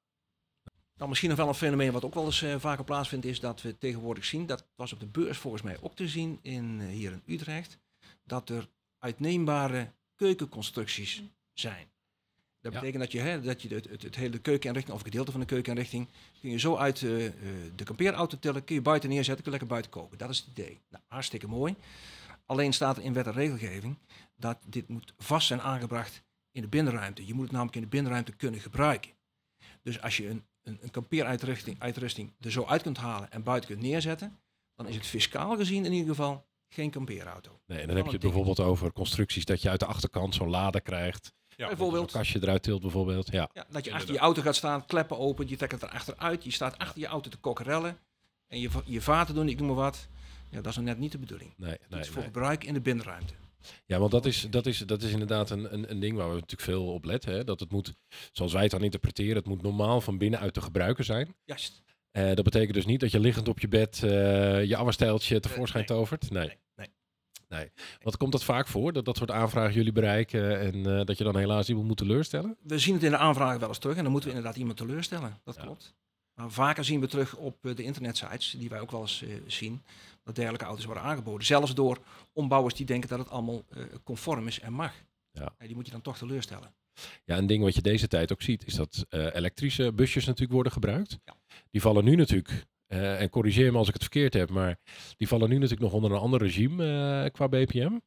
Nou, misschien nog wel een fenomeen wat ook wel eens eh, vaker plaatsvindt, is dat we tegenwoordig zien, dat was op de beurs volgens mij ook te zien in, eh, hier in Utrecht, dat er uitneembare keukenconstructies zijn. Dat Ja. betekent dat je, hè, dat je het, het, het hele keukeninrichting of een gedeelte van de keukeninrichting kun je zo uit eh, eh, de kampeerauto tillen, kun je buiten neerzetten, kun je lekker buiten koken. Dat is het idee. Nou, hartstikke mooi. Alleen staat er in wet en regelgeving dat dit moet vast zijn aangebracht in de binnenruimte. Je moet het namelijk in de binnenruimte kunnen gebruiken. Dus als je een, een, een kampeeruitrusting uitrusting er zo uit kunt halen en buiten kunt neerzetten, dan is het fiscaal gezien in ieder geval geen kampeerauto. Nee, en dan heb je het bijvoorbeeld over constructies dat je uit de achterkant zo'n lader krijgt. Ja, Bijvoorbeeld. Zo'n kastje eruit tilt bijvoorbeeld. Ja, Ja, dat je achter je auto gaat staan, kleppen open, je trekt het er achteruit, je staat achter je auto te kokkerellen en je, je vaten doen, ik noem maar wat. Ja, dat is net niet de bedoeling. nee, Het nee, is voor nee. gebruik in de binnenruimte. Ja, want dat is, dat is, dat is inderdaad een, een, een ding waar we natuurlijk veel op letten. Hè? Dat het moet, zoals wij het dan interpreteren, het moet normaal van binnenuit te gebruiken zijn. Juist. Eh, dat betekent dus niet dat je liggend op je bed eh, je afwastijltje tevoorschijn nee. tovert. Nee. Nee, nee. Wat komt dat vaak voor? Dat dat soort aanvragen jullie bereiken en eh, dat je dan helaas iemand moet teleurstellen? We zien het in de aanvragen wel eens terug en dan moeten we inderdaad iemand teleurstellen. Dat Ja. klopt. Maar vaker zien we terug op de internetsites, die wij ook wel eens zien, dat dergelijke auto's worden aangeboden. Zelfs door ombouwers die denken dat het allemaal eh, conform is en mag. Ja. die moet je dan toch teleurstellen. Ja, een ding wat je deze tijd ook ziet, is dat eh, elektrische busjes natuurlijk worden gebruikt. Ja. Die vallen nu natuurlijk, eh, en corrigeer me als ik het verkeerd heb, maar die vallen nu natuurlijk nog onder een ander regime eh, qua BPM.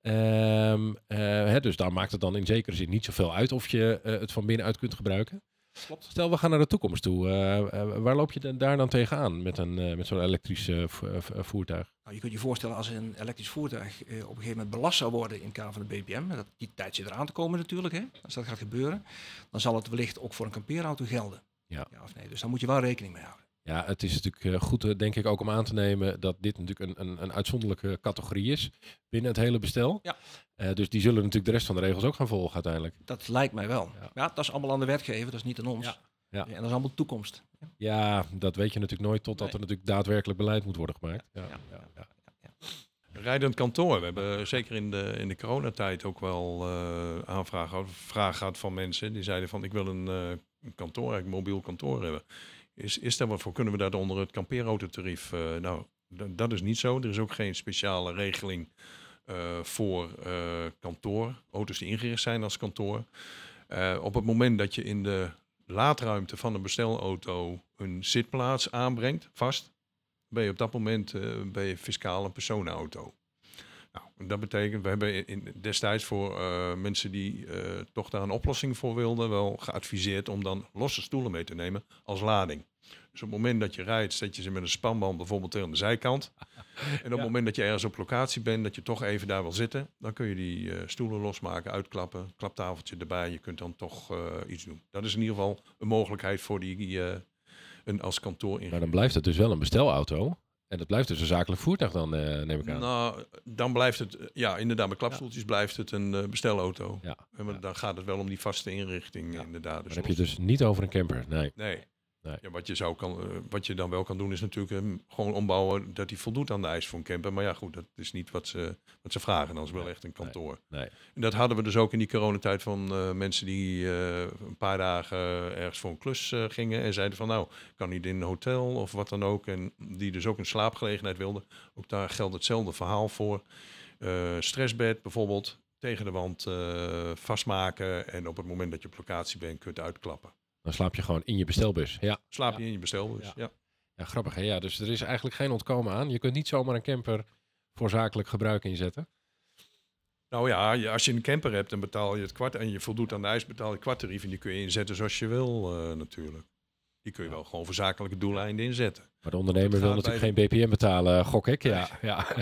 Ehm, eh, hè, dus daar maakt het dan in zekere zin niet zoveel uit of je eh, het van binnenuit kunt gebruiken. Klopt. Stel, we gaan naar de toekomst toe. eh, eh, waar loop je dan- daar dan tegenaan met, een, eh, met zo'n elektrisch vo- vo- voertuig? Nou, je kunt je voorstellen als een elektrisch voertuig op een gegeven moment belast zou worden in het kader van de BPM, dat die tijd zit eraan te komen natuurlijk, hè, als dat gaat gebeuren, dan zal het wellicht ook voor een kampeerauto gelden. Ja. of nee. Dus daar moet je wel rekening mee houden. Ja, het is natuurlijk eh, goed, eh, denk ik, ook om aan te nemen dat dit natuurlijk een, een, een uitzonderlijke categorie is binnen het hele bestel. Ja. Eh, dus die zullen natuurlijk de rest van de regels ook gaan volgen uiteindelijk. Dat lijkt mij wel. Ja. Ja, dat is allemaal aan de wetgever, dat is niet aan ons. Ja. Ja. En dat is allemaal toekomst. Ja, dat weet je natuurlijk nooit totdat Nee. er natuurlijk daadwerkelijk beleid moet worden gemaakt. Ja, Ja. ja, ja. Rijdend kantoor. We hebben zeker in de, in de coronatijd ook wel eh aanvragen of vragen gehad van mensen. Die zeiden van ik wil een, eh, een kantoor, een mobiel kantoor hebben. Is, is daar wat voor? Kunnen we dat onder het kampeerautotarief? eh nou, dat is niet zo. Er is ook geen speciale regeling eh, voor eh kantoor. Auto's die ingericht zijn als kantoor. Op het moment dat je in de laadruimte van een bestelauto een zitplaats aanbrengt, vast, ben je op dat moment ben je fiscaal een personenauto. Nou, dat betekent, we hebben destijds voor mensen die eh, toch daar een oplossing voor wilden, wel geadviseerd om dan losse stoelen mee te nemen als lading. Dus op het moment dat je rijdt, zet je ze met een spanband bijvoorbeeld aan de zijkant. En op het Ja. moment dat je ergens op locatie bent, dat je toch even daar wil zitten, dan kun je die eh, stoelen losmaken, uitklappen, klaptafeltje erbij. Je kunt dan toch eh, iets doen. Dat is in ieder geval een mogelijkheid voor die eh, een als kantoor in. Maar dan blijft het dus wel een bestelauto. En dat blijft dus een zakelijk voertuig dan, neem ik aan. Nou, dan blijft het, ja, inderdaad, met klapstoeltjes blijft het een bestelauto. ja. En maar Ja. Dan gaat het wel om die vaste inrichting, inderdaad. Dan Dus heb je het dus niet over een camper. Nee. Nee. Nee. Ja, wat, je zou kan, eh, wat je dan wel kan doen is natuurlijk hem gewoon ombouwen dat hij voldoet aan de eis voor een camper. Maar ja, goed, dat is niet wat ze, wat ze vragen. Dat is wel Nee, echt een kantoor. nee. En dat hadden we dus ook in die coronatijd van eh, mensen die eh, een paar dagen ergens voor een klus gingen. En zeiden van nou, kan niet in een hotel of wat dan ook. En die dus ook een slaapgelegenheid wilden. Ook daar geldt hetzelfde verhaal voor. Stressbed bijvoorbeeld, tegen de wand vastmaken. En op het moment dat je op locatie bent, kun je het uitklappen. Dan slaap je gewoon in je bestelbus. Ja. Slaap je Ja. in je bestelbus. Ja. ja. ja, grappig hè? Ja, dus er is eigenlijk geen ontkomen aan. Je kunt niet zomaar een camper voor zakelijk gebruik inzetten. Nou ja, je- als je een camper hebt, dan betaal je het kwart en je voldoet aan de eis, betaal je het kwarttarief en die kun je inzetten zoals je wil eh, natuurlijk. Die kun je Ja. wel gewoon voor zakelijke doeleinden inzetten. Maar de ondernemer wil natuurlijk geen BPM betalen, gok ik. Ja, ja.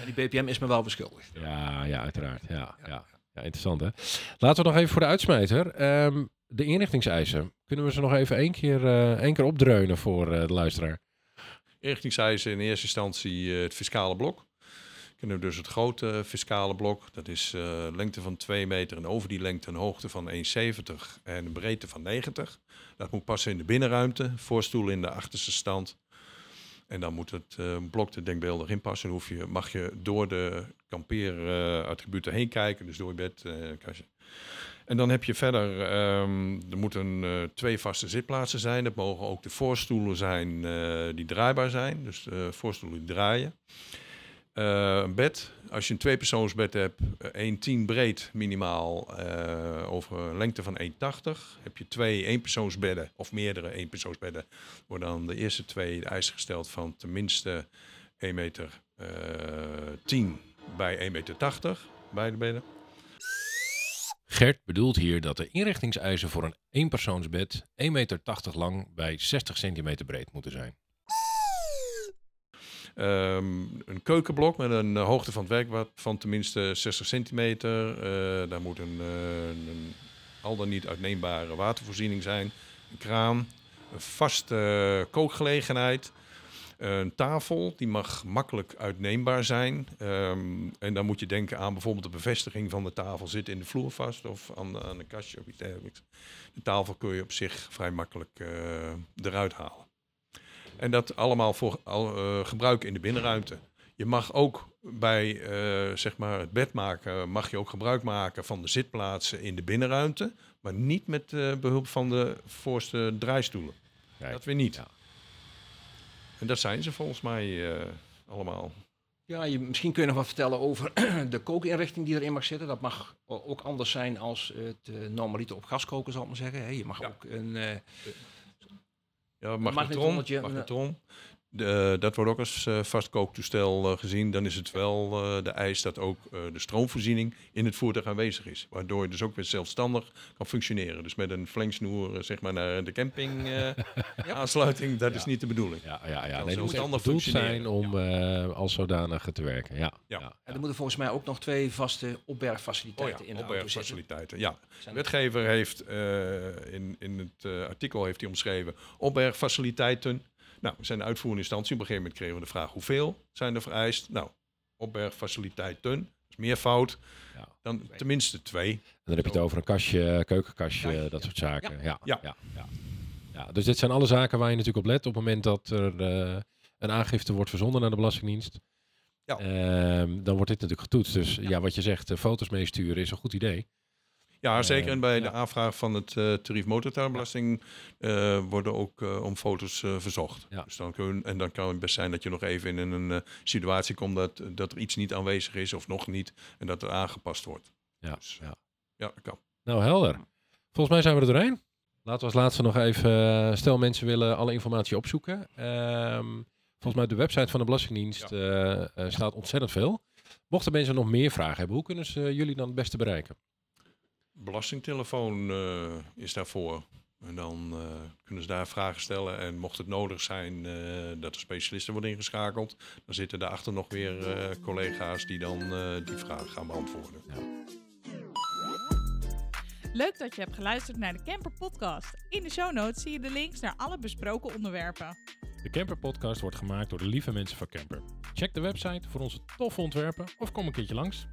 En die BPM is me wel beschuldigd. ja, ja uiteraard. Ja, ja. ja, interessant hè. Laten we nog even voor de uitsmijter. Ehm, de inrichtingseisen. Kunnen we ze nog even één keer, eh, één keer opdreunen voor eh, de luisteraar? Inrichtingseisen in eerste instantie eh, het fiscale blok. Kunnen we dus het grote fiscale blok, dat is eh, lengte van 2 meter en over die lengte een hoogte van 1,70 en een breedte van 90. Dat moet passen in de binnenruimte, voorstoel in de achterste stand. En dan moet het blok er denkbeeldig in passen. Dan je, mag je door de kampeerattributen heen kijken, dus door je bed. kastje. En dan heb je verder, ehm, er moeten eh, twee vaste zitplaatsen zijn. Dat mogen ook de voorstoelen zijn eh, die draaibaar zijn. Dus de voorstoelen die draaien. Eh, een bed, als je een tweepersoonsbed hebt, eh, 1,10 breed minimaal, eh, over een lengte van 1,80. Heb je twee eenpersoonsbedden of meerdere eenpersoonsbedden, worden dan de eerste twee de eisen gesteld van tenminste 1 meter eh 10 bij 1,80 meter, beide bedden. Gert bedoelt hier dat de inrichtingseisen voor een eenpersoonsbed 1,80 meter lang bij 60 centimeter breed moeten zijn. Ehm, een keukenblok met een eh, hoogte van het werkblad van tenminste 60 centimeter. Eh, daar moet een, eh, een al dan niet uitneembare watervoorziening zijn. Een kraan, een vaste kookgelegenheid. Een tafel, die mag makkelijk uitneembaar zijn. Ehm, en dan moet je denken aan bijvoorbeeld de bevestiging van de tafel zit in de vloer vast of aan, aan een kastje of iets dergelijks. De tafel kun je op zich vrij makkelijk eh, eruit halen. En dat allemaal voor al, eh, gebruik in de binnenruimte. Je mag ook bij eh, zeg maar het bed maken, mag je ook gebruik maken van de zitplaatsen in de binnenruimte. Maar niet met eh, behulp van de voorste draaistoelen. Kijk, Dat weer niet. Ja. En dat zijn ze volgens mij eh, allemaal. Ja, je, misschien kun je nog wat vertellen over de kookinrichting die erin mag zitten. Dat mag ook anders zijn als het uh, normaliter op gas koken, zal ik maar zeggen. Je mag Ja. ook een... eh, Ja, magnetron magnetron. Dat. De, wordt ook als eh, vast kooktoestel eh, gezien. Dan is het wel eh, de eis dat ook eh, de stroomvoorziening in het voertuig aanwezig is. Waardoor je dus ook weer zelfstandig kan functioneren. Dus met een flanksnoer eh, zeg maar naar de camping eh, aansluiting, dat is niet de bedoeling. Ja, ja, ja. Nee, dat moet functioneren. zijn om eh, als zodanig te werken. Ja, Ja. ja. en er moeten volgens mij ook nog twee vaste opbergfaciliteiten Oh in de auto zitten. opbergfaciliteiten. Ja, de wetgever heeft eh, in, in het artikel heeft hij omschreven opbergfaciliteiten. Nou, we zijn de uitvoerende instantie. Op een gegeven moment kregen we de vraag hoeveel zijn er vereist. Nou, opbergfaciliteiten, dat is meervoud. Ja. Dan tenminste twee. En dan heb je het over een kastje, keukenkastje, Ja, dat soort zaken. Ja. Ja. Ja. Ja, ja. Dus dit zijn alle zaken waar je natuurlijk op let op het moment dat er eh, een aangifte wordt verzonden naar de Belastingdienst. Ja. Ehm, dan wordt dit natuurlijk getoetst. Dus ja, wat je zegt, eh, foto's meesturen is een goed idee. Ja, Eh, zeker. En bij de aanvraag van het eh tarief motortuinbelasting eh, worden ook om foto's verzocht. Dus dan kun, en dan kan het best zijn dat je nog even in een situatie komt dat, dat er iets niet aanwezig is of nog niet. En dat er aangepast wordt. Ja, Dus, ja. Ja, dat kan. Nou, helder. Volgens mij zijn we er doorheen. Laten we als laatste nog even, stel mensen willen alle informatie opzoeken. Ehm, volgens mij de website van de Belastingdienst staat ontzettend veel. Mochten mensen nog meer vragen hebben, hoe kunnen ze jullie dan het beste bereiken? Belastingtelefoon eh, is daarvoor. En dan eh, kunnen ze daar vragen stellen. En mocht het nodig zijn eh, dat er specialisten worden ingeschakeld, dan zitten daarachter nog weer eh, collega's die dan eh, die vragen gaan beantwoorden. Leuk dat je hebt geluisterd naar de Camper Podcast. In de show notes zie je de links naar alle besproken onderwerpen. De Camper Podcast wordt gemaakt door de lieve mensen van Camper. Check de website voor onze toffe ontwerpen of kom een keertje langs.